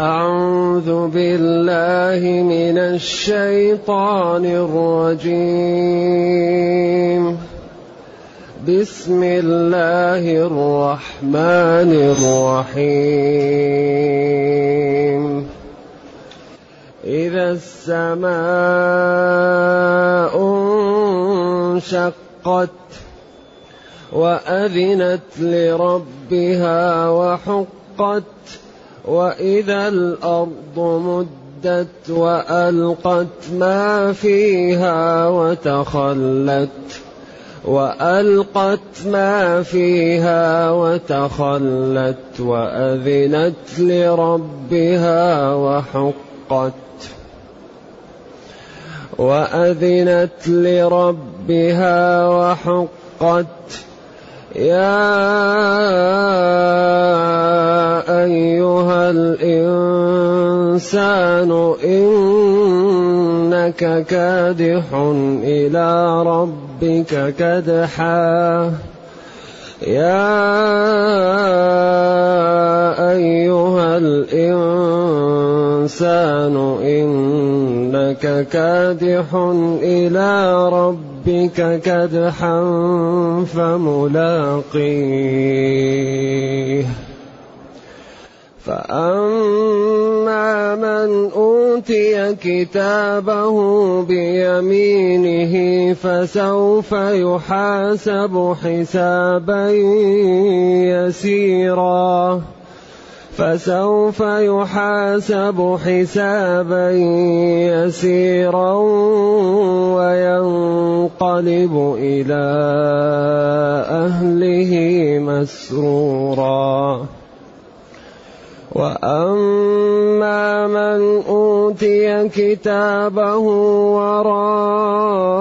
أعوذ بالله من الشيطان الرجيم. بسم الله الرحمن الرحيم. إذا السماء انشقت وأذنت لربها وحقت وإذا الأرض مدت وألقت ما فيها وتخلت وألقت ما فيها وتخلت وأذنت لربها وحقت وأذنت لربها وحقت. يا أيها الإنسان إنك كادح إلى ربك كدحا. يا أيها الإنسان إنك كادح إلى ربك كدحا فملاقيه فأما من أوتي كتابه بيمينه فسوف يحاسب حسابا يسيرا. فسوف يحاسب حسابا يسيرا وينقلب إلى أهله مسرورا. وأما من أوتي كتابه وراء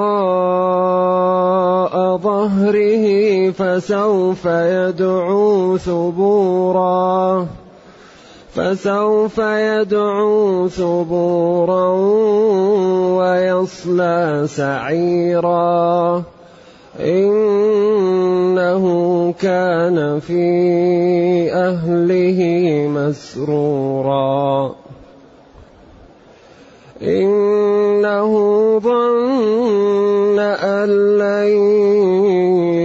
ظهره فسوف يدعو ثبورا فسوف يدعو ثبورا ويصلى سعيرا. إنه كان في أهله مسرورا. إنه ظن أن لن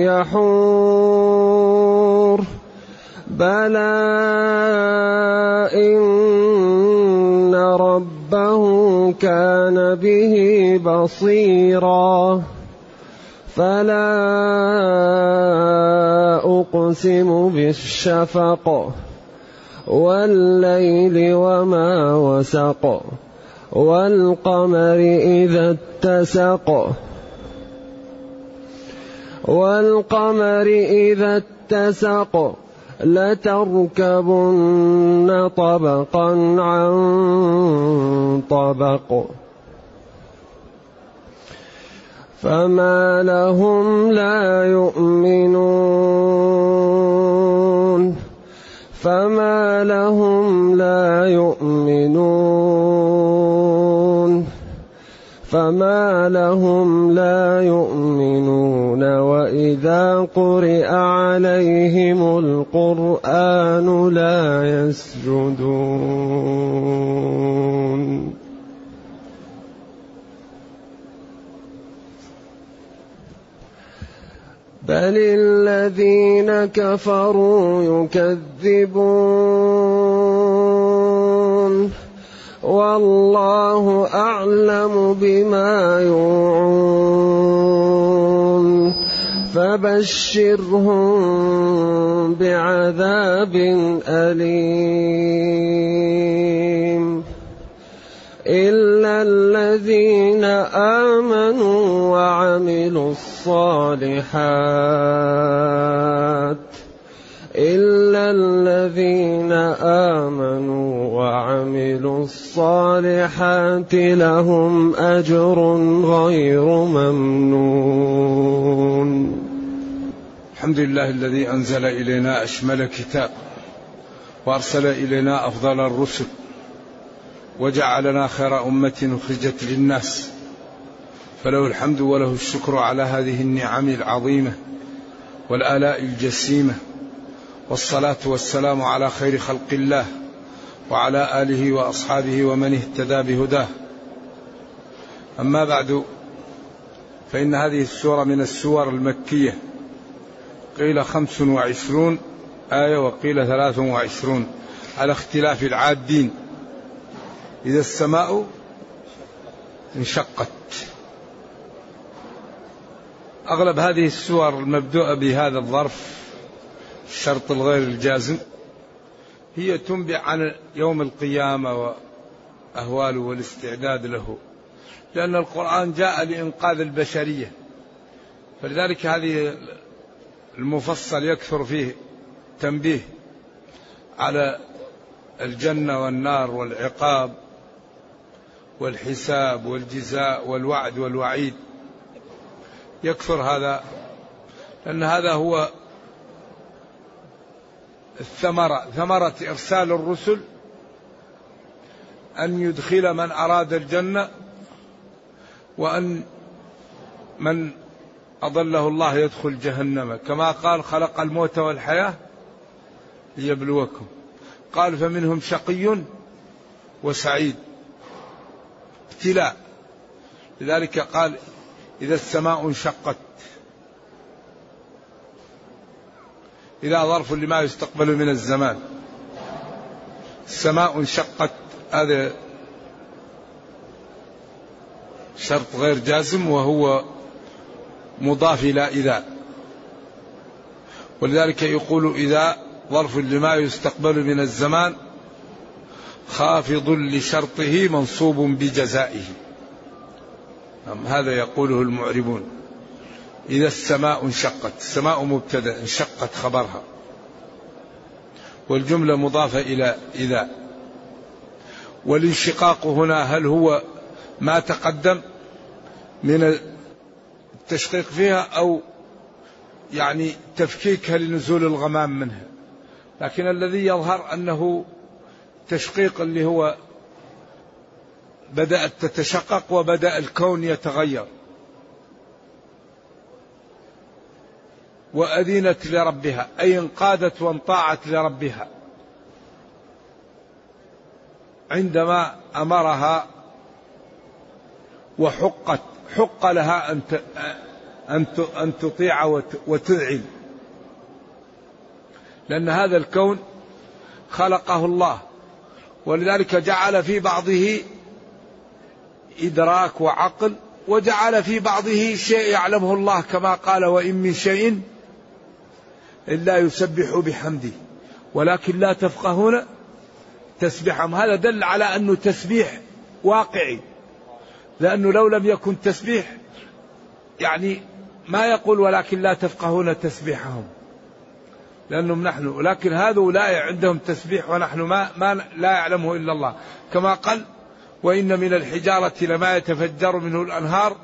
يحور. بلى إن ربه كان به بصيراً. فلا أقسم بالشفق والليل وما وسق والقمر إذا اتسق والقمر إذا اتسق لتركبن طبقا عن طبق فما لهم لا يؤمنون فما لهم لا يؤمنون فما لهم لا يؤمنون وإذا قرئ عليهم القرآن لا يسجدون بل الذين كفروا يكذبون والله اعلم بما يوعون فبشرهم بعذاب اليم الا الذين امنوا وعملوا الصالحات إلا الذين آمنوا وعملوا الصالحات لهم أجر غير ممنون. الحمد لله الذي أنزل إلينا أشمل كتاب وأرسل إلينا أفضل الرسل وجعلنا خير أمة أخرجت للناس فله الحمد وله الشكر على هذه النعم العظيمة والآلاء الجسيمة والصلاة والسلام على خير خلق الله وعلى آله وأصحابه ومن اهتدى بهداه. أما بعد فإن هذه السورة من السور المكية. قيل خمس وعشرون آية وقيل ثلاث وعشرون على اختلاف العادين. إذا السماء انشقت. أغلب هذه السور المبدوءة بهذا الظرف الشرط الغير الجازم هي تنبئ عن يوم القيامة وأهواله والاستعداد له. لأن القرآن جاء لإنقاذ البشرية. فلذلك هذه المفصل يكثر فيه تنبيه على الجنة والنار والعقاب والحساب والجزاء والوعد والوعيد. يكثر هذا لأن هذا هو الثمرة ثمرة إرسال الرسل أن يدخل من أراد الجنة وأن من أضله الله يدخل جهنم. كما قال خلق الموت والحياة ليبلوكم. قال فمنهم شقي وسعيد. ابتلاء. لذلك قال إذا السماء انشقت. إذا ظرف لما يستقبل من الزمان. السماء انشقت. هذا شرط غير جازم وهو مضاف إلى إذا. ولذلك يقول إذا ظرف لما يستقبل من الزمان خافض لشرطه منصوب بجزائه. هذا يقوله المعربون. إذا السماء انشقت السماء مبتدأ انشقت خبرها. والجملة مضافة إلى إذا. والانشقاق هنا هل هو ما تقدم من التشقيق فيها أو يعني تفكيكها لنزول الغمام منها؟ لكن الذي يظهر أنه تشقيق اللي هو بدأت تتشقق وبدأ الكون يتغير. وأذنت لربها أي انقادت وانطاعت لربها. عندما أمرها وحقت حق لها أن أن تطيع وتذعن. لأن هذا الكون خلقه الله ولذلك جعل في بعضه إدراك وعقل وجعل في بعضه شيء يعلمه الله كما قال وإن من شيء إلا يسبح بحمده. ولكن لا تفقهون تسبيحهم. هذا دل على أنه تسبيح واقعي. لأنه لو لم يكن تسبيح يعني ما يقول ولكن لا تفقهون تسبيحهم. لأنهم نحن. ولكن هؤلاء عندهم تسبيح ونحن ما, ما لا يعلمه إلا الله. كما قال وإن من الحجارة لما يتفجر منه الأنهار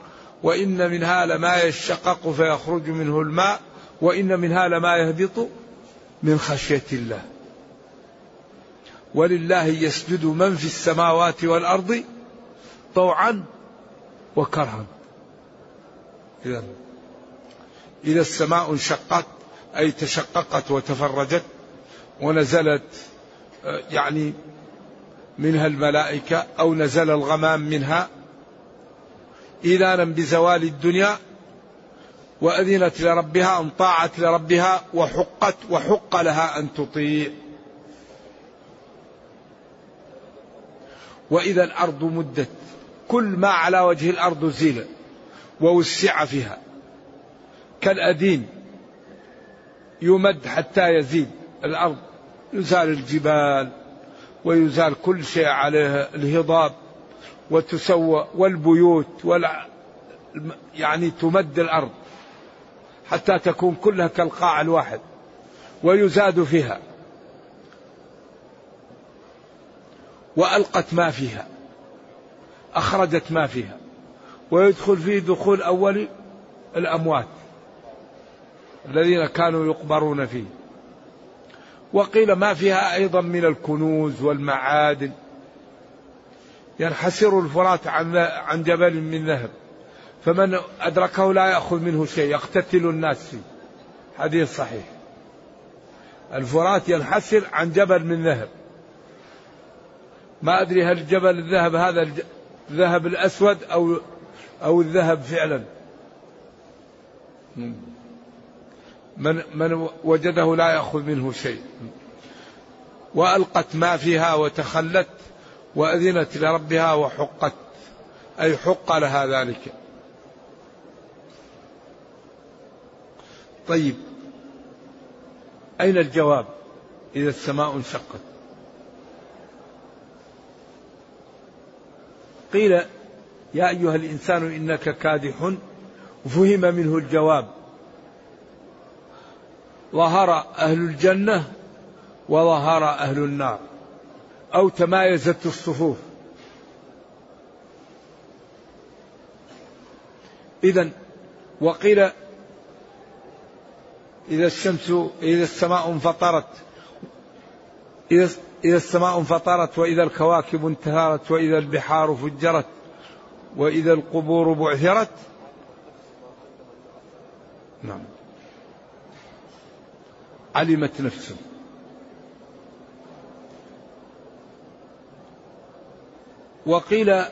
وإن منها لما يشقق فيخرج منه الماء وإن منها لما يهبط من خشية الله. ولله يسجد من في السماوات والأرض طوعا وكرها. إذا إذا السماء انشقت أي تشققت وتفرجت ونزلت آه، يعني منها الملائكة أو نزل الغمام منها إذانا بزوال الدنيا وأذنت لربها أن طاعت لربها وحقت وحق لها أن تطيع. وإذا الأرض مدت كل ما على وجه الأرض زيل ووسع فيها. كالأدين يمد حتى يزيد الأرض يزال الجبال. ويزال كل شيء عليه الهضاب وتسوى والبيوت ولا يعني تمد الأرض حتى تكون كلها كالقاع الواحد ويزاد فيها. وألقت ما فيها أخرجت ما فيها ويدخل فيه دخول أول الأموات الذين كانوا يقبرون فيه. وقيل ما فيها أيضا من الكنوز والمعادن. ينحسر الفرات عن عن جبل من ذهب. فمن أدركه لا يأخذ منه شيء يقتتل الناس فيه. حديث صحيح. الفرات ينحسر عن جبل من ذهب. ما أدري هل جبل الذهب هذا الذهب الأسود أو أو الذهب فعلا. من من وجده لا يأخذ منه شيء. وألقت ما فيها وتخلت وأذنت لربها وحقت. أي حق لها ذلك. طيب. أين الجواب إذا السماء انشقت؟ قيل يا أيها الإنسان إنك كادح. وفهم منه الجواب. ظهر أهل الجنة وظهر أهل النار أو تمايزت الصفوف. إذا وقيل إذا الشمس إذا السماء انفطرت إذا إذا السماء انفطرت وإذا الكواكب انتهرت وإذا البحار فجرت وإذا القبور بعثرت. نعم. علمت نفس وقيل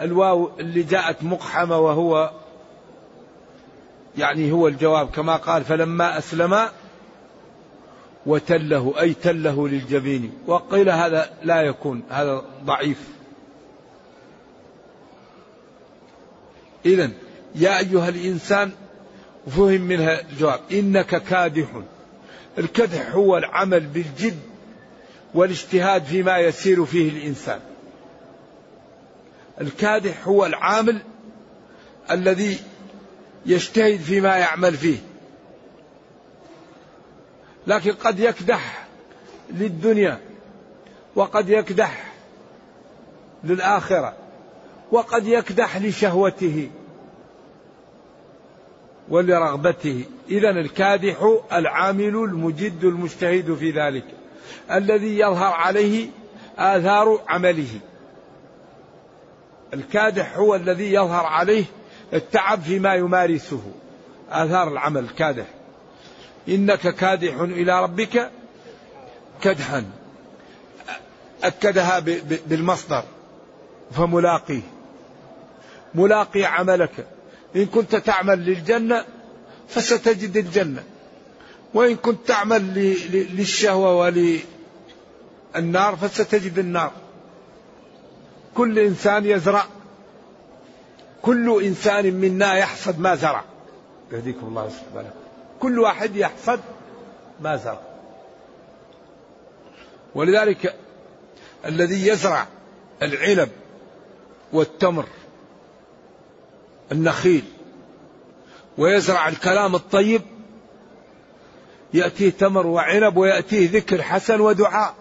الواو اللي جاءت مقحمة وهو يعني هو الجواب كما قال فلما أسلم وتله أي تله للجبين وقيل هذا لا يكون هذا ضعيف. إذا يا أيها الإنسان فهم منها الجواب إنك كادح الكدح هو العمل بالجد والاجتهاد فيما يسير فيه الإنسان. الكادح هو العامل الذي يجتهد فيما يعمل فيه. لكن قد يكدح للدنيا وقد يكدح للآخرة وقد يكدح لشهوته. ولرغبته. إذا الكادح العامل المجد المجتهد في ذلك الذي يظهر عليه آثار عمله. الكادح هو الذي يظهر عليه التعب فيما يمارسه. آثار العمل الكادح إنك كادح إلى ربك كدحا. أكدها بالمصدر فملاقيه. ملاقي عملك. إن كنت تعمل للجنة فستجد الجنة. وإن كنت تعمل للشهوة وللنار فستجد النار. كل إنسان يزرع. كل إنسان منا يحصد ما زرع. يهديكم الله سبحانه كل واحد يحصد ما زرع. ولذلك الذي يزرع العنب والتمر النخيل ويزرع الكلام الطيب يأتيه تمر وعنب ويأتيه ذكر حسن ودعاء.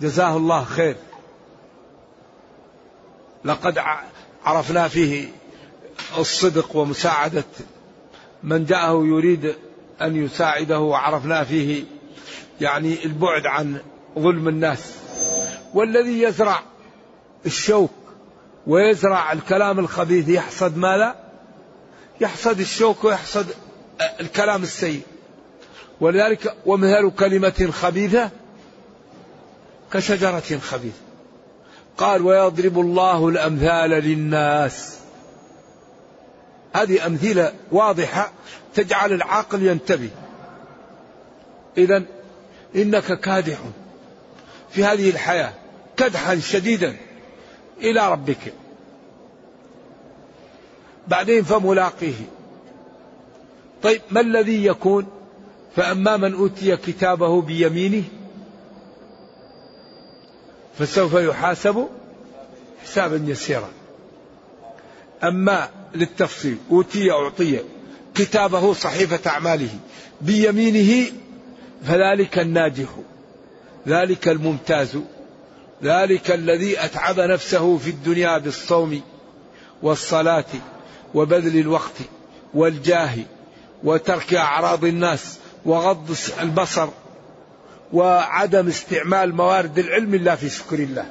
جزاه الله خير. لقد عرفنا فيه الصدق ومساعدة من جاءه يريد أن يساعده وعرفنا فيه يعني البعد عن ظلم الناس. والذي يزرع الشوك ويزرع الكلام الخبيث. يحصد ماذا؟ يحصد الشوك ويحصد الكلام السيء. ولذلك ومثل كلمة خبيثة كشجرة خبيثة. قال ويضرب الله الأمثال للناس. هذه أمثلة واضحة تجعل العاقل ينتبه. إذا إنك كادح في هذه الحياة كدحا شديدا. إلى ربك. بعدين فملاقيه. طيب ما الذي يكون؟ فأما من أوتي كتابه بيمينه فسوف يحاسب حسابا يسيرا. أما للتفصيل أوتي أعطي كتابه صحيفة أعماله بيمينه فذلك الناجح ذلك الممتاز. ذلك الذي أتعب نفسه في الدنيا بالصوم والصلاة وبذل الوقت والجاه وترك أعراض الناس وغض البصر وعدم استعمال موارد العلم إلا في شكر الله.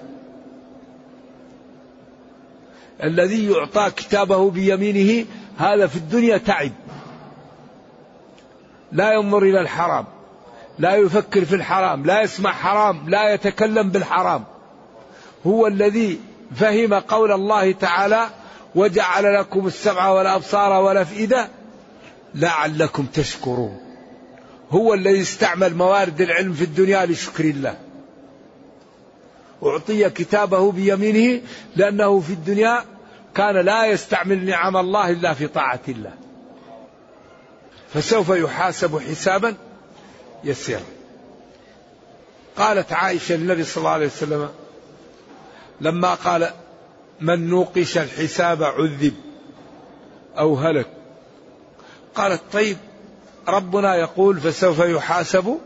الذي يعطى كتابه بيمينه هذا في الدنيا تعب. لا ينظر إلى الحرام لا يفكر في الحرام لا يسمع حرام لا يتكلم بالحرام. هو الذي فهم قول الله تعالى وجعل لكم السمع والأبصار والأفئدة لعلكم تشكرون. هو الذي استعمل موارد العلم في الدنيا لشكر الله. أعطي كتابه بيمينه لأنه في الدنيا كان لا يستعمل نعم الله إلا في طاعة الله. فسوف يحاسب حسابا يسيرا. قالت عائشة للنبي صلى الله عليه وسلم لما قال من نوقش الحساب عذب أو هلك. قالت طيب ربنا يقول فسوف يحاسب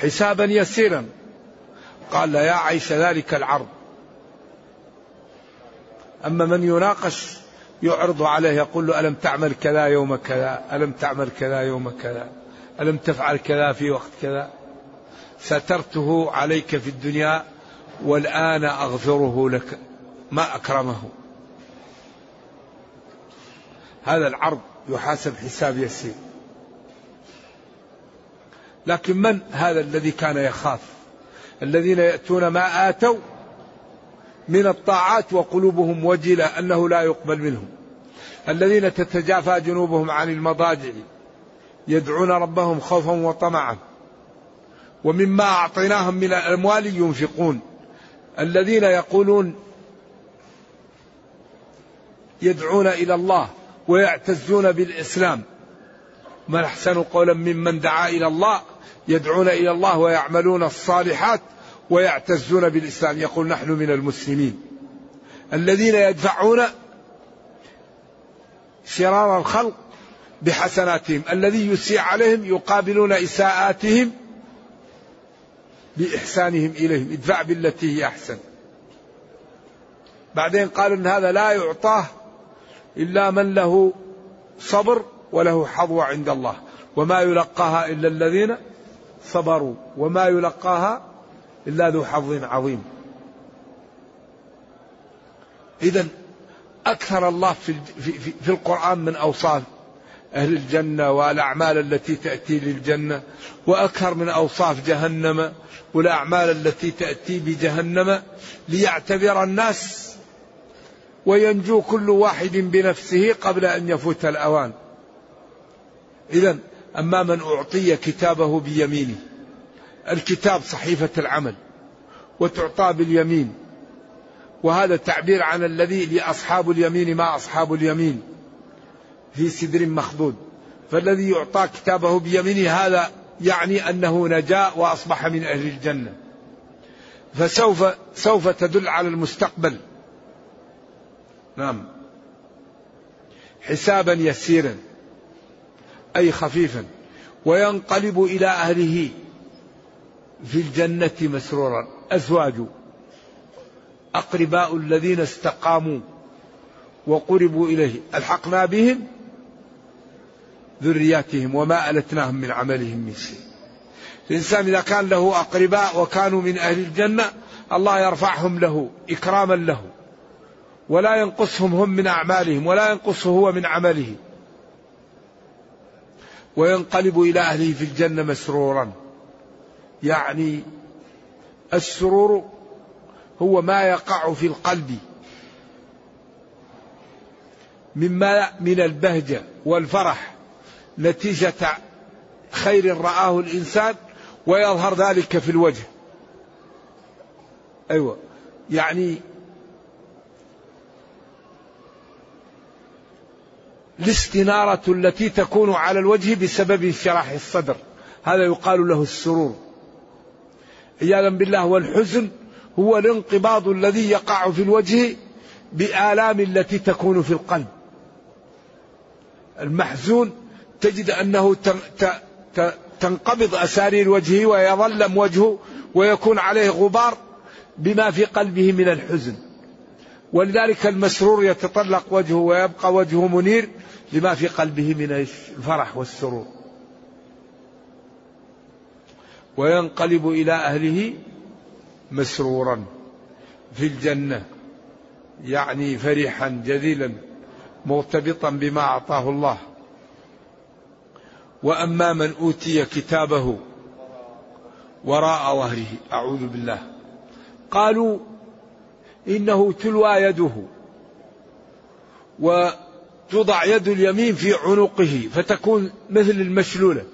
حسابا يسيرا. قال يا عائشة ذلك العرض. أما من يناقش يعرض عليه يقول له ألم تعمل كذا يوم كذا؟ ألم تعمل كذا يوم كذا؟ ألم تفعل كذا في وقت كذا؟ سترته عليك في الدنيا والآن أغفره لك ما أكرمه. هذا العرض يحاسب حساب يسير. لكن من هذا الذي كان يخاف؟ الذين يأتون ما آتوا من الطاعات وقلوبهم وجلة أنه لا يقبل منهم. الذين تتجافى جنوبهم عن المضاجع يدعون ربهم خوفا وطمعا. ومما أعطيناهم من الأموال ينفقون. الذين يقولون يدعون إلى الله ويعتزون بالإسلام. من أحسن قولا ممن دعا إلى الله؟ يدعون إلى الله ويعملون الصالحات ويعتزون بالإسلام. يقول نحن من المسلمين. الذين يدفعون شرار الخلق بحسناتهم. الذي يسيء عليهم يقابلون إساءاتهم بإحسانهم إليهم. ادفع بالتي هي أحسن. بعدين قال إن هذا لا يعطاه إلا من له صبر وله حظوة عند الله. وما يلقاها إلا الذين صبروا. وما يلقاها إلا ذو حظ عظيم. إذا أكثر الله في, في, في, في القرآن من أوصاف أهل الجنة والأعمال التي تأتي للجنة وأكثر من أوصاف جهنم والأعمال التي تأتي بجهنم ليعتبر الناس وينجو كل واحد بنفسه قبل أن يفوت الأوان. إذا أما من أعطي كتابه بيمينه الكتاب صحيفة العمل وتعطى باليمين وهذا تعبير عن الذي لأصحاب اليمين ما أصحاب اليمين. في سدر مخضود. فالذي يعطى كتابه بيمينه هذا يعني أنه نجا وأصبح من أهل الجنة. فسوف سوف تدل على المستقبل. نعم. حسابا يسيرا. أي خفيفا. وينقلب إلى أهله في الجنة مسرورا. أزواج. أقرباء الذين استقاموا وقربوا إليه. ألحقنا بهم؟ ذرياتهم وما ألتناهم من عملهم من شيء. الإنسان إذا كان له أقرباء وكانوا من أهل الجنة الله يرفعهم له إكراما له. ولا ينقصهم هم من أعمالهم ولا ينقصه هو من عمله. وينقلب إلى أهله في الجنة مسرورا. يعني السرور هو ما يقع في القلب. مما من البهجة والفرح. نتيجة خير رآه الإنسان ويظهر ذلك في الوجه. أيوة. يعني الاستنارة التي تكون على الوجه بسبب انشراح الصدر. هذا يقال له السرور. عياذا بالله والحزن هو الانقباض الذي يقع في الوجه بآلام التي تكون في القلب. المحزون تجد أنه تنقبض أسارير وجهه ويظلم وجهه ويكون عليه غبار بما في قلبه من الحزن. ولذلك المسرور يتطلق وجهه ويبقى وجهه منير لما في قلبه من الفرح والسرور. وينقلب إلى أهله مسرورا في الجنة يعني فرحا جذيلا مرتبطا بما أعطاه الله. وأما من أوتي كتابه وراء ظهره أعوذ بالله. قالوا إنه تلوى يده وتوضع يد اليمين في عنقه فتكون مثل المشلولة.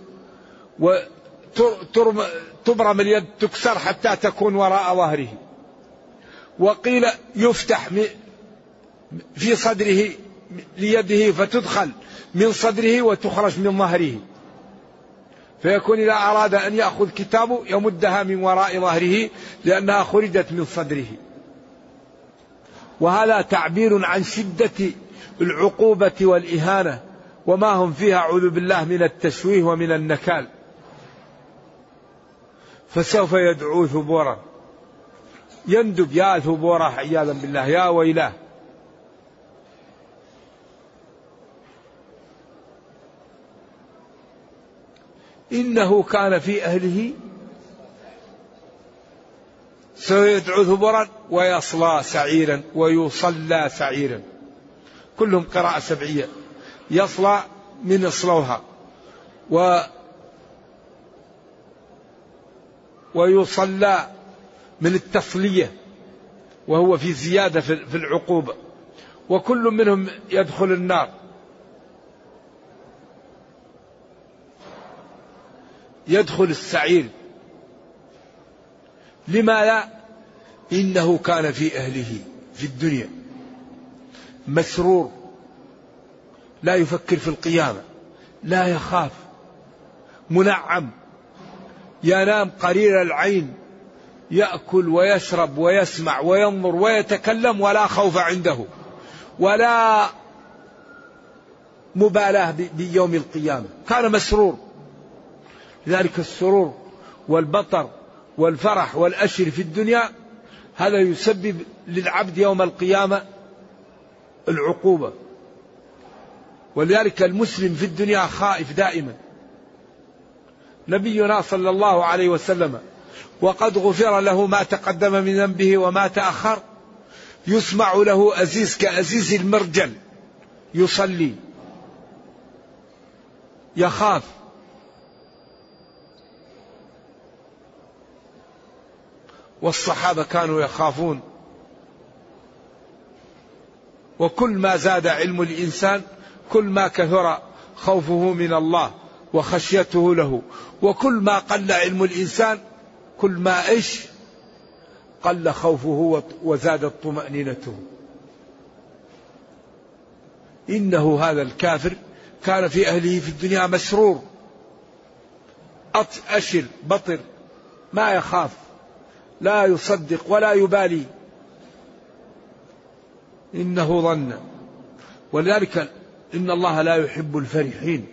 وتبرم اليد تكسر حتى تكون وراء ظهره. وقيل يفتح في صدره ليده فتدخل من صدره وتخرج من ظهره. فيكون إذا أراد أن يأخذ كتابه يمدها من وراء ظهره لأنها خرجت من صدره. وهذا تعبير عن شدة العقوبة والإهانة وما هم فيها أعوذ بالله من التشويه ومن النكال. فسوف يدعو ثبورا. يندب يا ثبورا عياذا بالله يا ويلاه. إنه كان في أهله سيدعو ثبرا ويصلى سعيرا ويصلى سعيرا. كلهم قراءة سبعية. يصلى من اصلوها و ويصلى من التصلية وهو في زيادة في العقوبة. وكل منهم يدخل النار. يدخل السعير. لما لا إنه كان في أهله في الدنيا. مسرور. لا يفكر في القيامة. لا يخاف. منعم. ينام قرير العين. يأكل ويشرب ويسمع وينظر ويتكلم ولا خوف عنده. ولا مبالاة بيوم القيامة. كان مسرور. لذلك السرور والبطر والفرح والأشر في الدنيا هذا يسبب للعبد يوم القيامة العقوبة. ولذلك المسلم في الدنيا خائف دائما. نبينا صلى الله عليه وسلم وقد غفر له ما تقدم من ذنبه وما تأخر يسمع له أزيز كأزيز المرجل يصلي يخاف والصحابة كانوا يخافون. وكل ما زاد علم الإنسان كل ما كثر خوفه من الله وخشيته له وكل ما قل علم الإنسان كل ما إيش؟ قل خوفه وزادت طمأنينته إنه هذا الكافر كان في أهله في الدنيا مسرور. أشر بطر ما يخاف. لا يصدق ولا يبالي. إنه ظن. ولذلك إن الله لا يحب الفرحين.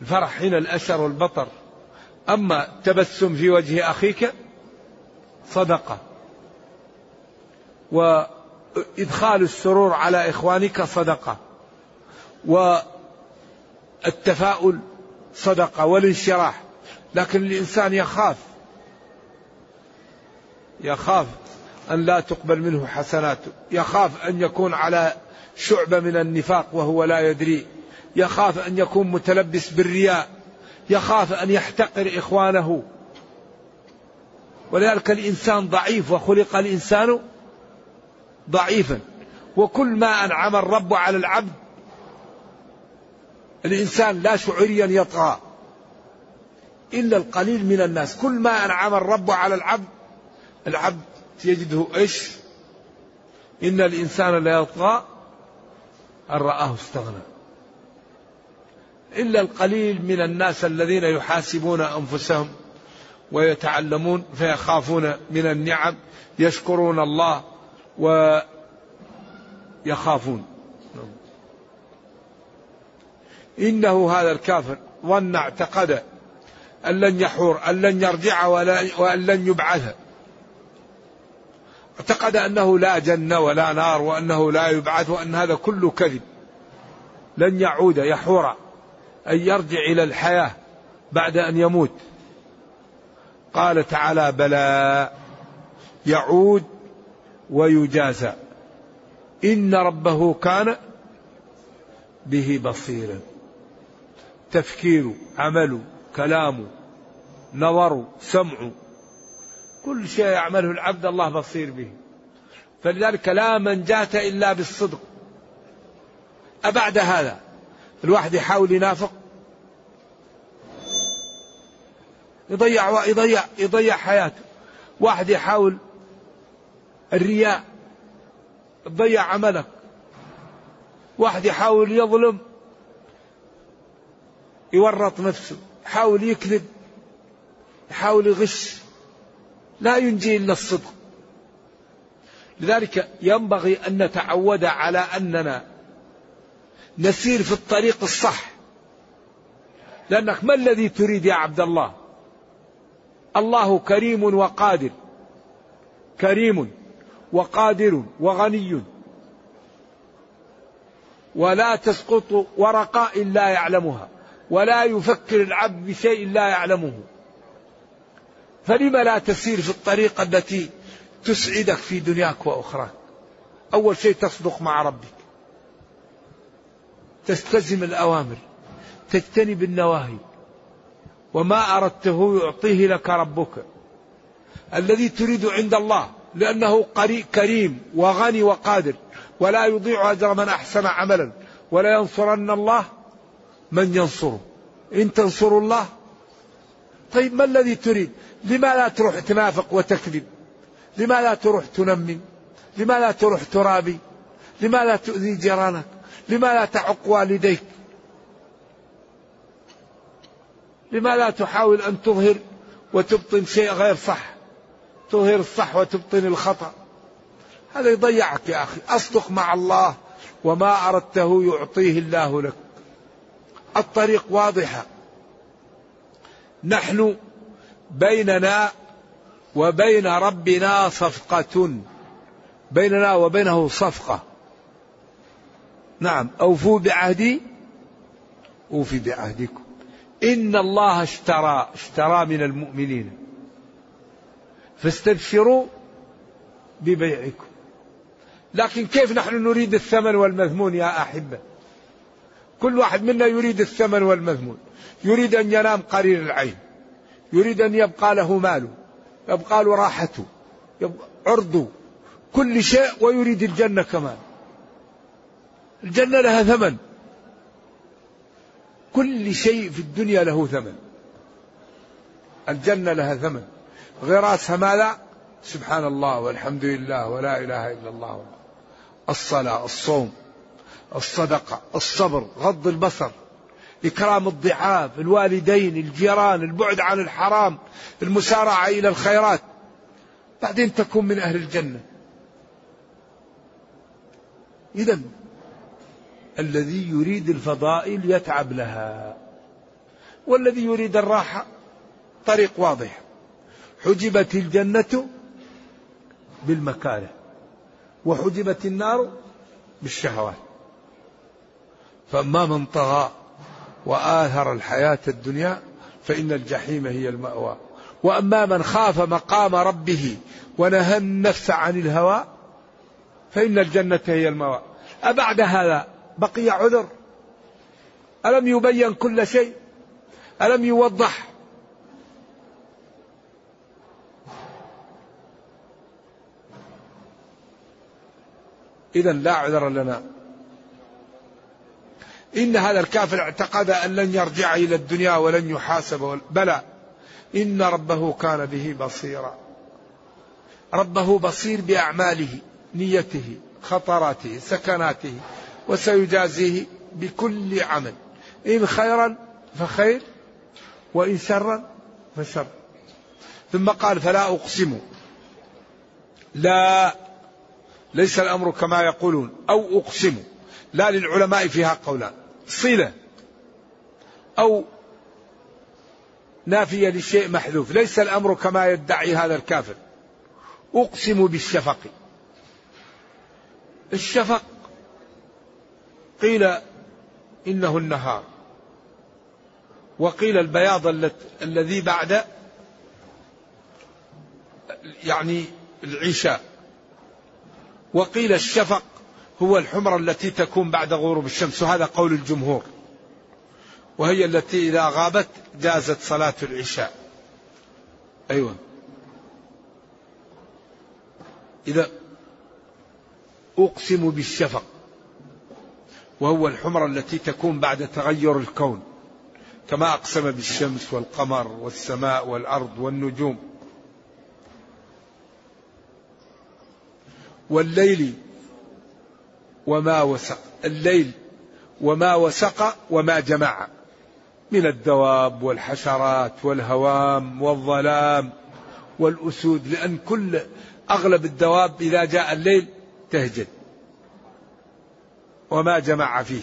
الفرح هنا الأشر والبطر. أما التبسم في وجه أخيك صدقة. وإدخال السرور على إخوانك صدقة. والتفاؤل صدقة والانشراح. لكن الإنسان يخاف. يخاف أن لا تقبل منه حسناته يخاف أن يكون على شعبة من النفاق وهو لا يدري. يخاف أن يكون متلبس بالرياء. يخاف أن يحتقر إخوانه. ولذلك الإنسان ضعيف وخلق الإنسان ضعيفا. وكل ما أنعم الرب على العبد الإنسان لا شعوريا يطغى. إلا القليل من الناس. كل ما أنعم الرب على العبد العبد يجده إيش؟ إن الإنسان لا يطغى أن رآه استغنى. إلا القليل من الناس الذين يحاسبون أنفسهم ويتعلمون فيخافون من النعم يشكرون الله ويخافون. إنه هذا الكافر ظن اعتقد أن لن يحور أن لن يرجع وأن لن يبعث. اعتقد أنه لا جنة ولا نار وأنه لا يبعث وأن هذا كله كذب. لن يعود يحور أن يرجع إلى الحياة بعد أن يموت. قال تعالى بلى يعود ويجازى. إن ربه كان به بصيرا. تفكير عمل كلام نظر سمع كل شيء يعمله العبد الله بصير به. فلذلك لا منجاة إلا بالصدق. أبعد هذا. الواحد يحاول ينافق. يضيع يضيع يضيع حياته. واحد يحاول الرياء. تضيع عملك. واحد يحاول يظلم. يورط نفسه. يحاول يكذب. يحاول يغش. لا ينجي إلا الصدق. لذلك ينبغي أن نتعود على أننا نسير في الطريق الصح. لأنك ما الذي تريد يا عبد الله؟ الله كريم وقادر. كريم وقادر وغني. ولا تسقط ورقة إلا يعلمها. ولا يفكر العبد بشيء لا يعلمه. فلم لا تسير في الطريقة التي تسعدك في دنياك وأخراك؟ أول شيء تصدق مع ربك. تستلزم الأوامر. تجتنب النواهي. وما أردته يعطيه لك ربك. الذي تريد عند الله لأنه كريم وغني وقادر. ولا يضيع أجر من أحسن عملا. ولا ينصرن الله من ينصره. إن تنصروا الله طيب ما الذي تريد؟ لما لا تروح تنافق وتكذب؟ لما لا تروح تنمم لما لا تروح ترابي؟ لما لا تؤذي جيرانك؟ لما لا تعق والديك؟ لما لا تحاول أن تظهر وتبطن شيء غير صح؟ تظهر الصح وتبطن الخطأ. هذا يضيعك يا أخي. أصدق مع الله وما أردته يعطيه الله لك. الطريق واضحة. نحن بيننا وبين ربنا صفقة. بيننا وبينه صفقة. نعم. أوفوا بعهدي. أوفي بعهدكم. إن الله اشترى اشترى من المؤمنين. فاستبشروا ببيعكم. لكن كيف نحن نريد الثمن والمذمون يا أحبة؟ كل واحد منا يريد الثمن والمذمون. يريد أن ينام قرير العين. يريد أن يبقى له ماله يبقى له راحته يبقى عرضه كل شيء ويريد الجنة كمان. الجنة لها ثمن. كل شيء في الدنيا له ثمن. الجنة لها ثمن. غراسها ماذا؟ سبحان الله والحمد لله ولا إله إلا الله. الصلاة الصوم الصدقة الصبر غض البصر. إكرام الضعاف الوالدين الجيران البعد عن الحرام المسارعة إلى الخيرات. بعدين تكون من أهل الجنة. إذا الذي يريد الفضائل يتعب لها والذي يريد الراحة طريق واضح. حجبت الجنة بالمكاره وحجبت النار بالشهوات. فأما من طغى وآثر الحياة الدنيا فإن الجحيم هي المأوى. وأما من خاف مقام ربه ونهى النفس عن الهوى فإن الجنة هي المأوى. أبعد هذا؟ بقي عذر. ألم يبين كل شيء؟ ألم يوضح؟ إذا لا عذر لنا. إن هذا الكافر اعتقد أن لن يرجع إلى الدنيا ولن يحاسب بلى. إن ربه كان به بصيرا. ربه بصير بأعماله نيته خطراته سكناته وسيجازيه بكل عمل. إن خيرا فخير وإن شرا فشر. ثم قال فلا أقسم. لا ليس الأمر كما يقولون أو أقسم. لا للعلماء فيها قولان. صلة أو نافية للشيء محذوف. ليس الأمر كما يدعي هذا الكافر. أقسم بالشفق. الشفق قيل إنه النهار. وقيل البياض الذي بعد يعني العشاء. وقيل الشفق هو الحمرة التي تكون بعد غروب الشمس وهذا قول الجمهور. وهي التي إذا غابت جازت صلاة العشاء. أيوة. إذا أقسم بالشفق وهو الحمرة التي تكون بعد تغير الكون كما أقسم بالشمس والقمر والسماء والأرض والنجوم. والليل وما وسق الليل وما وسق وما جمع من الدواب والحشرات والهوام والظلام والأسود لأن كل أغلب الدواب إذا جاء الليل تهجد وما جمع فيه.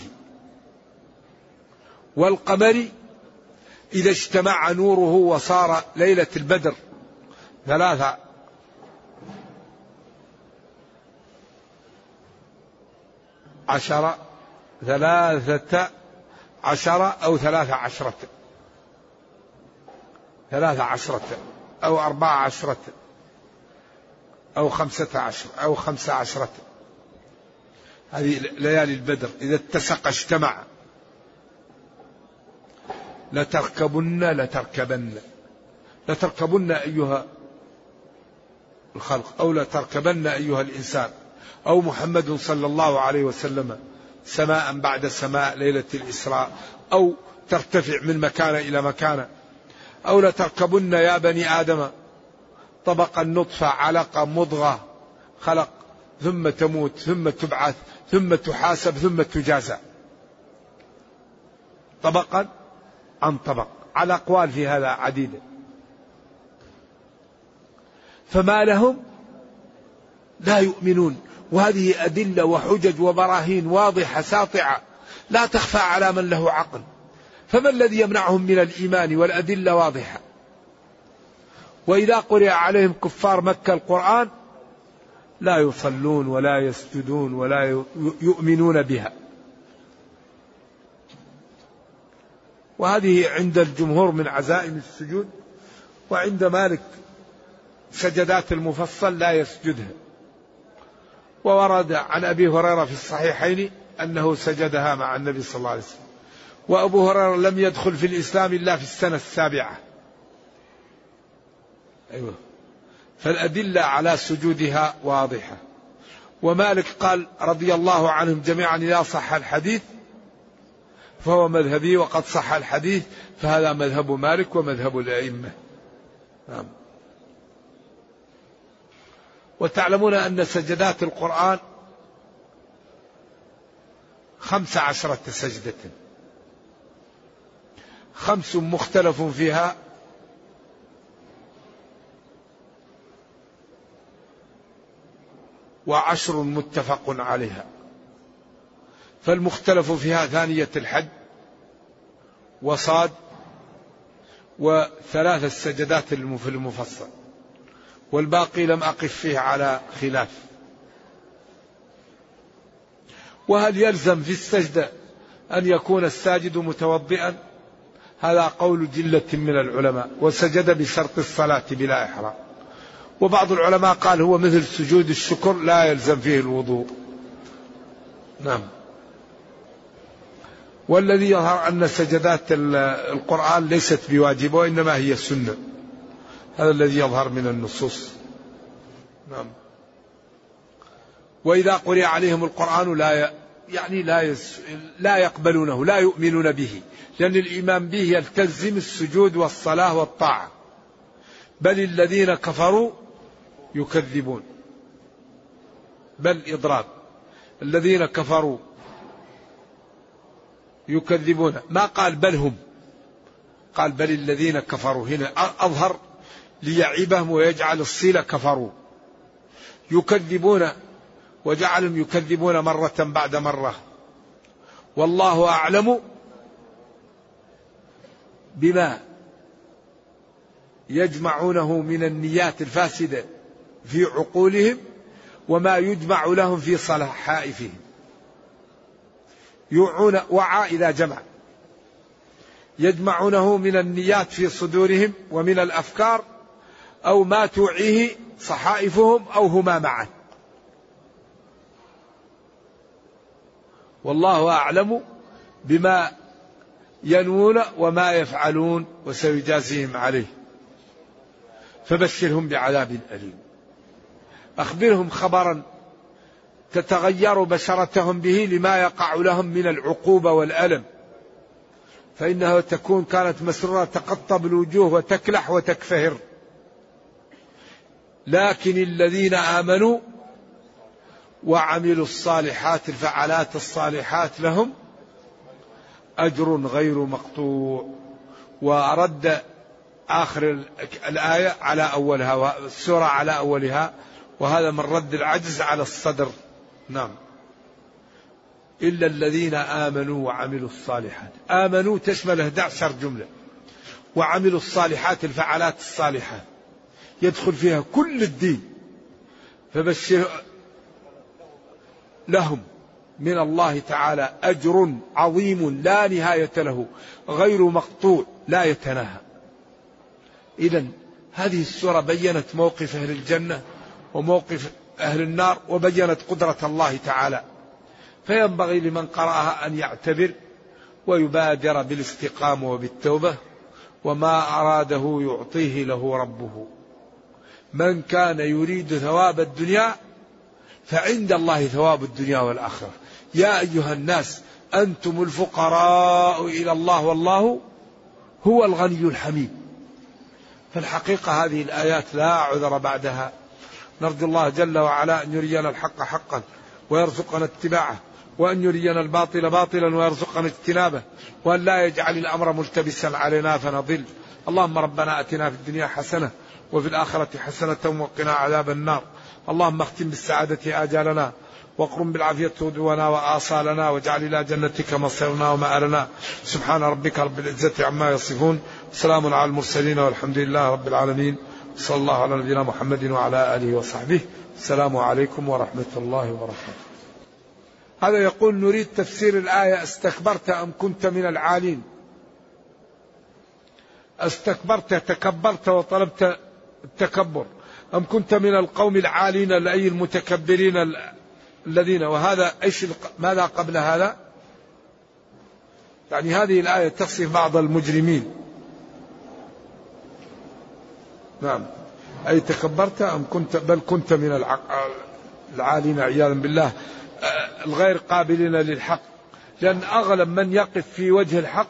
والقمر إذا اجتمع نوره وصار ليلة البدر ثلاثة عشر ثلاثة عشر أو ثلاثة عشرة. ثلاثة عشرة أو أربعة عشرة أو خمسة عشر أو خمسة عشرة. هذه ليالي البدر. إذا اتسق اجتمع. لتركبن لتركبن. لتركبن أيها الخلق أو لتركبن أيها الإنسان. أو محمد صلى الله عليه وسلم سماء بعد سماء ليلة الإسراء أو ترتفع من مكان إلى مكان أو لتركبن يا بني آدم طبق النطفة علقة مضغة خلق ثم تموت ثم تبعث ثم تحاسب ثم تجازى. طبقا عن طبق على أقوال في هذا عديدة فما لهم لا يؤمنون. وهذه أدلة وحجج وبراهين واضحة ساطعة. لا تخفى على من له عقل. فما الذي يمنعهم من الإيمان والأدلة واضحة؟ وإذا قرئ عليهم كفار مكة القرآن لا يصلون ولا يسجدون ولا يؤمنون بها. وهذه عند الجمهور من عزائم السجود وعند مالك سجدات المفصل لا يسجدها. وورد عن أبي هريرة في الصحيحين أنه سجدها مع النبي صلى الله عليه وسلم. وأبو هريرة لم يدخل في الإسلام إلا في السنة السابعة. أيوه. فالأدلة على سجودها واضحة. ومالك قال رضي الله عنهم جميعا إذا صح الحديث فهو مذهبي وقد صح الحديث فهذا مذهب مالك ومذهب الأئمة. نعم. وتعلمون أن سجدات القرآن خمس عشرة سجدة. خمس مختلف فيها. وعشر متفق عليها. فالمختلف فيها ثانية الحج وصاد وثلاث السجدات في المفصل. والباقي لم أقف فيه على خلاف. وهل يلزم في السجدة أن يكون الساجد متوضئا؟ هذا قول جلة من العلماء وسجد بشرط الصلاة بلا إحرام. وبعض العلماء قال هو مثل سجود الشكر لا يلزم فيه الوضوء. نعم. والذي يظهر أن سجدات القرآن ليست بواجبة وإنما هي سنة. هذا الذي يظهر من النصوص. نعم. وإذا قرئ عليهم القرآن لا يعني لا يس لا يقبلونه لا يؤمنون به لأن الإيمان به يلتزم السجود والصلاة والطاعة. بل الذين كفروا يكذبون. بل إضراب. الذين كفروا يكذبون. ما قال بل هم؟ قال بل الذين كفروا. هنا أظهر ليعيبهم ويجعل الصلة كفروا. يكذبون وجعلهم يكذبون مرة بعد مرة. والله أعلم بما يجمعونه من النيات الفاسدة في عقولهم وما يجمع لهم في صلحائفهم. يوعون وعى إلى جمع. يجمعونه من النيات في صدورهم ومن الأفكار أو ما توعيه صحائفهم أو هما معا والله أعلم بما ينوون وما يفعلون وسيجازيهم عليه. فبشرهم بعذاب أليم. أخبرهم خبرا تتغير بشرتهم به لما يقع لهم من العقوبة والألم. فإنها تكون كانت مسرورة تقطب الوجوه وتكلح وتكفهر. لكن الذين آمنوا وعملوا الصالحات الفعالات الصالحات لهم أجر غير مقطوع. ورد آخر الآية على أولها والسورة على أولها وهذا من رد العجز على الصدر. نعم. إلا الذين آمنوا وعملوا الصالحات. آمنوا تشمل 11 جملة. وعملوا الصالحات الفعالات الصالحات. يدخل فيها كل الدين فبشر لهم من الله تعالى أجر عظيم لا نهاية له غير مقطوع لا يتناهى. إذا هذه السورة بينت موقف أهل الجنة وموقف أهل النار وبينت قدرة الله تعالى. فينبغي لمن قرأها أن يعتبر ويبادر بالاستقامة وبالتوبة وما أراده يعطيه له ربه. من كان يريد ثواب الدنيا فعند الله ثواب الدنيا والآخرة. يا أيها الناس أنتم الفقراء إلى الله والله هو الغني الحميد. فالحقيقة هذه الآيات لا عذر بعدها. نرجو الله جل وعلا أن يرينا الحق حقا ويرزقنا اتباعه وأن يرينا الباطل باطلا ويرزقنا اجتنابه وأن لا يجعل الأمر ملتبسا علينا فنضل. اللهم ربنا أتنا في الدنيا حسنة وفي الآخرة حسنة وقنا عذاب النار. اللهم اختم بالسعادة آجالنا واقرم بالعافية هدونا وآصالنا واجعل إلى جنتك مصيرنا ومآلنا. سبحان ربك رب العزة عما يصفون سلام على المرسلين والحمد لله رب العالمين. صلى الله على نبينا محمد وعلى آله وصحبه. السلام عليكم ورحمة الله وبركاته. هذا يقول نريد تفسير الآية استكبرت أم كنت من العالين؟ استكبرت تكبرت وطلبت التكبر. أم كنت من القوم العالين أي المتكبرين الذين؟ وهذا إيش ماذا قبل هذا؟ يعني هذه الآية تصف بعض المجرمين. نعم. أي تكبرت أم كنت بل كنت من العالين عياذا بالله الغير قابلين للحق. لأن أغلب من يقف في وجه الحق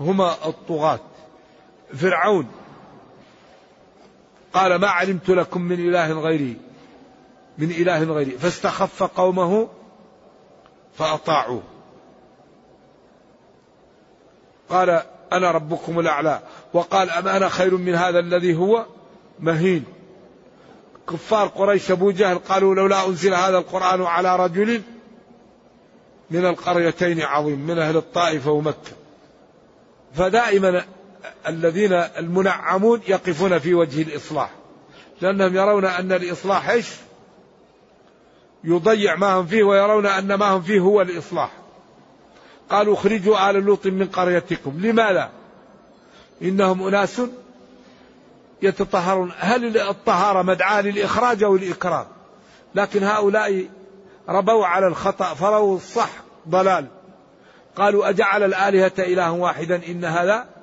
هما الطغاة. فرعون. قال ما علمت لكم من إله غيري من إله غيري. فاستخف قومه فأطاعوه. قال أنا ربكم الأعلى. وقال أم أنا خير من هذا الذي هو؟ مهين. كفار قريش أبو جهل قالوا لولا أنزل هذا القرآن على رجل من القريتين عظيم من أهل الطائف ومكة. فدائما الذين المنعمون يقفون في وجه الإصلاح. لأنهم يرون أن الإصلاح إيش؟ يضيع ما هم فيه ويرون أن ما هم فيه هو الإصلاح. قالوا اخرجوا آل لوط من قريتكم. لماذا؟ إنهم أناس يتطهرون. هل الطهارة مدعاة للإخراج أو الإكرام لكن هؤلاء ربوا على الخطأ فروا الصح ضلال. قالوا أجعل الآلهة إلها واحدا إن هذا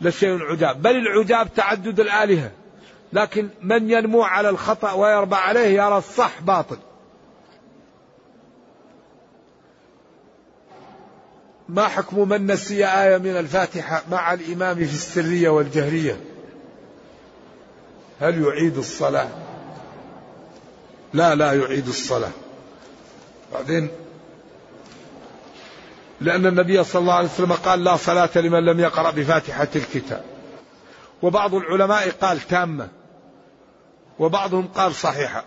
لشيء عجاب بل العجاب تعدد الآلهة. لكن من ينمو على الخطأ ويربى عليه يرى الصح باطل. ما حكم من نسي آية من الفاتحة مع الإمام في السرية والجهرية؟ هل يعيد الصلاة؟ لا لا يعيد الصلاة. بعدين لأن النبي صلى الله عليه وسلم قال لا صلاة لمن لم يقرأ بفاتحة الكتاب. وبعض العلماء قال تامة. وبعضهم قال صحيحة.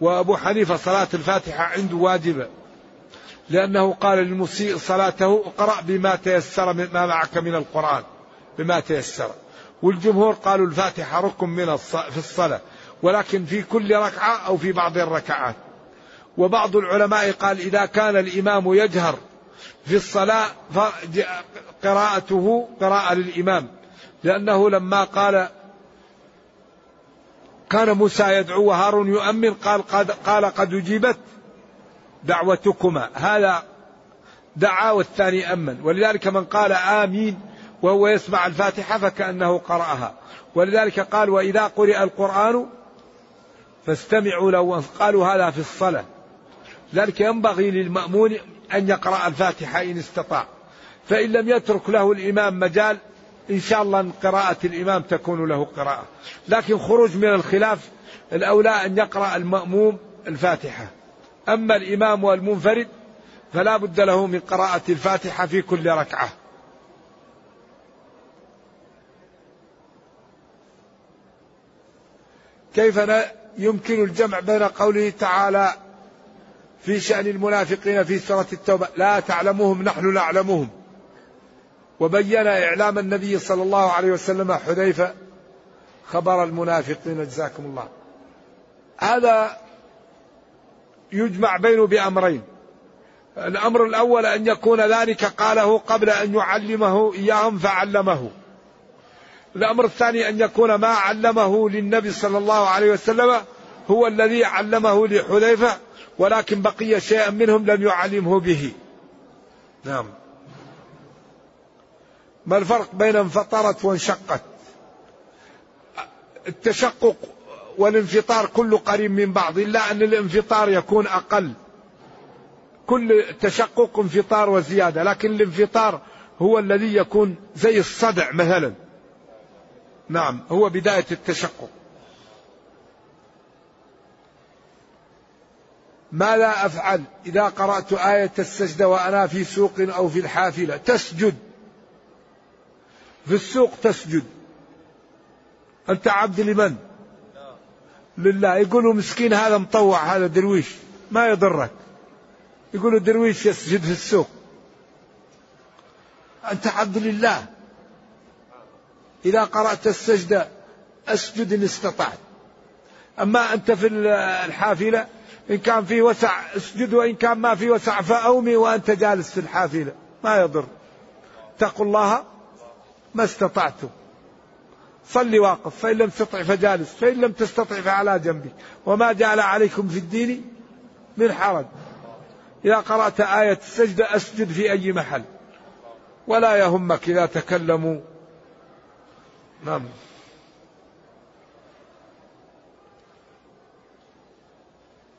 وأبو حنيفة صلاة الفاتحة عنده واجبة. لأنه قال للمسيء صلاته اقرأ بما تيسر ما معك من القرآن. بما تيسر. والجمهور قالوا الفاتحة ركن من في الصلاة. ولكن في كل ركعة أو في بعض الركعات. وبعض العلماء قال إذا كان الإمام يجهر في الصلاة قراءته قراءة للإمام. لأنه لما قال كان موسى يدعو وهارون يؤمن قال قد, قال قد أجيبت دعوتكما. هذا دعا والثاني أمن. ولذلك من قال آمين وهو يسمع الفاتحة فكأنه قرأها. ولذلك قال وإذا قرئ القرآن فاستمعوا له قالوا هذا في الصلاة. ذلك ينبغي للمأمون أن يقرأ الفاتحة إن استطاع. فإن لم يترك له الإمام مجال إن شاء الله قراءة الإمام تكون له قراءة. لكن خروج من الخلاف الأولى أن يقرأ المأموم الفاتحة. أما الإمام والمنفرد فلا بد له من قراءة الفاتحة في كل ركعة. كيف يمكن الجمع بين قوله تعالى في شأن المنافقين في سورة التوبة. لا تعلمهم نحن نعلمهم. وبين إعلام النبي صلى الله عليه وسلم حذيفة خبر المنافقين جزاكم الله. هذا يجمع بينه بأمرين. الأمر الأول أن يكون ذلك قاله قبل أن يعلمه إياهم فعلمه. الأمر الثاني أن يكون ما علمه للنبي صلى الله عليه وسلم هو الذي علمه لحذيفة. ولكن بقي شيئا منهم لم يعلمه به. نعم. ما الفرق بين انفطرت وانشقت؟ التشقق والانفطار كله قريب من بعض إلا أن الانفطار يكون أقل. كل تشقق انفطار وزيادة لكن الانفطار هو الذي يكون زي الصدع مثلا. نعم هو بداية التشقق. ماذا أفعل إذا قرأت آية السجدة وأنا في سوق أو في الحافلة. تسجد. في السوق تسجد. أنت عبد لمن؟ لله. يقولوا مسكين هذا مطوع هذا درويش. ما يضرك. يقولوا درويش يسجد في السوق. أنت عبد لله. إذا قرأت السجدة أسجد إن استطعت. أما أنت في الحافلة إن كان في وسع اسجد وإن كان ما في وسع فأومي وأنت جالس في الحافلة. ما يضر. اتقوا الله ما استطعتم. صل واقف فإن لم تستطع فجالس فإن لم تستطع فعلى جنبك. وما جعل عليكم في الدين من حرج. إذا قرأت آية السجدة أسجد في أي محل. ولا يهمك إذا تكلموا. نعم.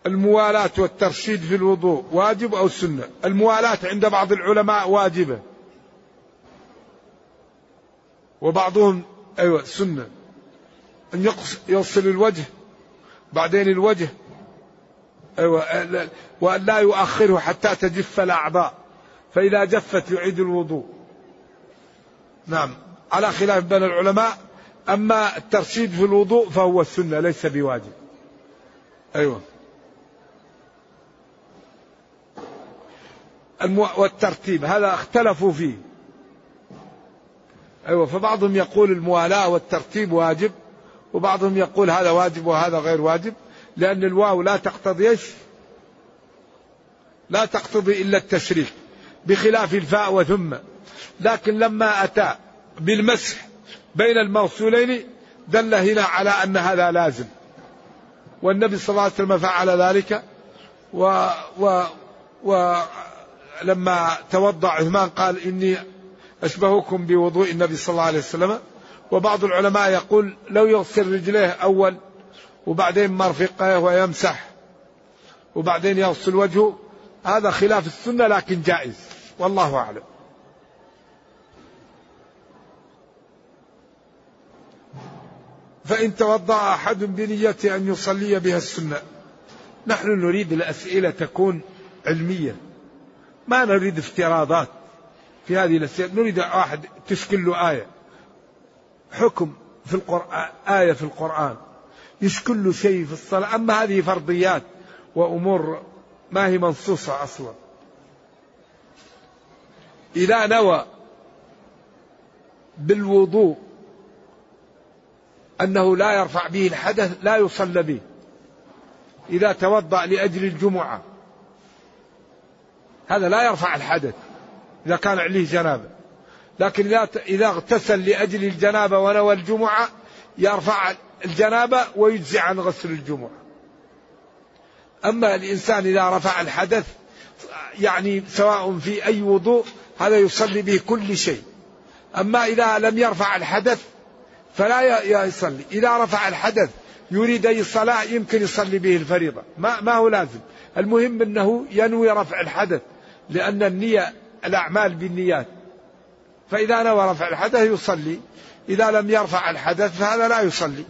الموالاة والترشيد في الوضوء واجب أو سنة؟ الموالاة عند بعض العلماء واجبة. وبعضهم أيوة سنة. أن يغسل الوجه بعدين الوجه أيوة وأن لا يؤخره حتى تجف الأعضاء. فإذا جفت يعيد الوضوء. نعم على خلاف بين العلماء أما الترشيد في الوضوء فهو السنة ليس بواجب. أيوة. والترتيب هذا اختلفوا فيه. أيوة فبعضهم يقول الموالاة والترتيب واجب وبعضهم يقول هذا واجب وهذا غير واجب لأن الواو لا تقتضي إيش؟ لا تقتضي إلا التشريك بخلاف الفاء وثم. لكن لما أتى بالمسح بين الموصولين دل هنا على أن هذا لازم. والنبي صلى الله عليه وسلم فعل ذلك و, و, ولما توضأ عثمان قال إني أشبهكم بوضوء النبي صلى الله عليه وسلم وبعض العلماء يقول لو يغسل رجليه أول وبعدين مرفقه ويمسح وبعدين يغسل وجهه هذا خلاف السنة لكن جائز والله أعلم. فإن توضأ أحد بنية أن يصلي بها السنة نحن نريد الأسئلة تكون علمية. ما نريد افتراضات في هذه الأسئلة. نريد واحد تشكل له آية. حكم في القرآن آية في القرآن. يشكل له شيء في الصلاة. أما هذه فرضيات وأمور ما هي منصوصة أصلا. إذا نوى بالوضوء أنه لا يرفع به الحدث لا يصلى به. إذا توضأ لأجل الجمعة هذا لا يرفع الحدث إذا كان عليه جنابة. لكن إذا اغتسل لأجل الجنابة ونوى الجمعة يرفع الجنابة ويجزي عن غسل الجمعة. أما الإنسان إذا رفع الحدث يعني سواء في أي وضوء هذا يصلي به كل شيء. أما إذا لم يرفع الحدث فلا يصلي. إذا رفع الحدث يريد أي صلاة يمكن يصلي به الفريضة. ما, ما هو لازم. المهم أنه ينوي رفع الحدث. لأن النية الأعمال بالنيات. فإذا نوى رفع الحدث يصلي إذا لم يرفع الحدث فهذا لا يصلي.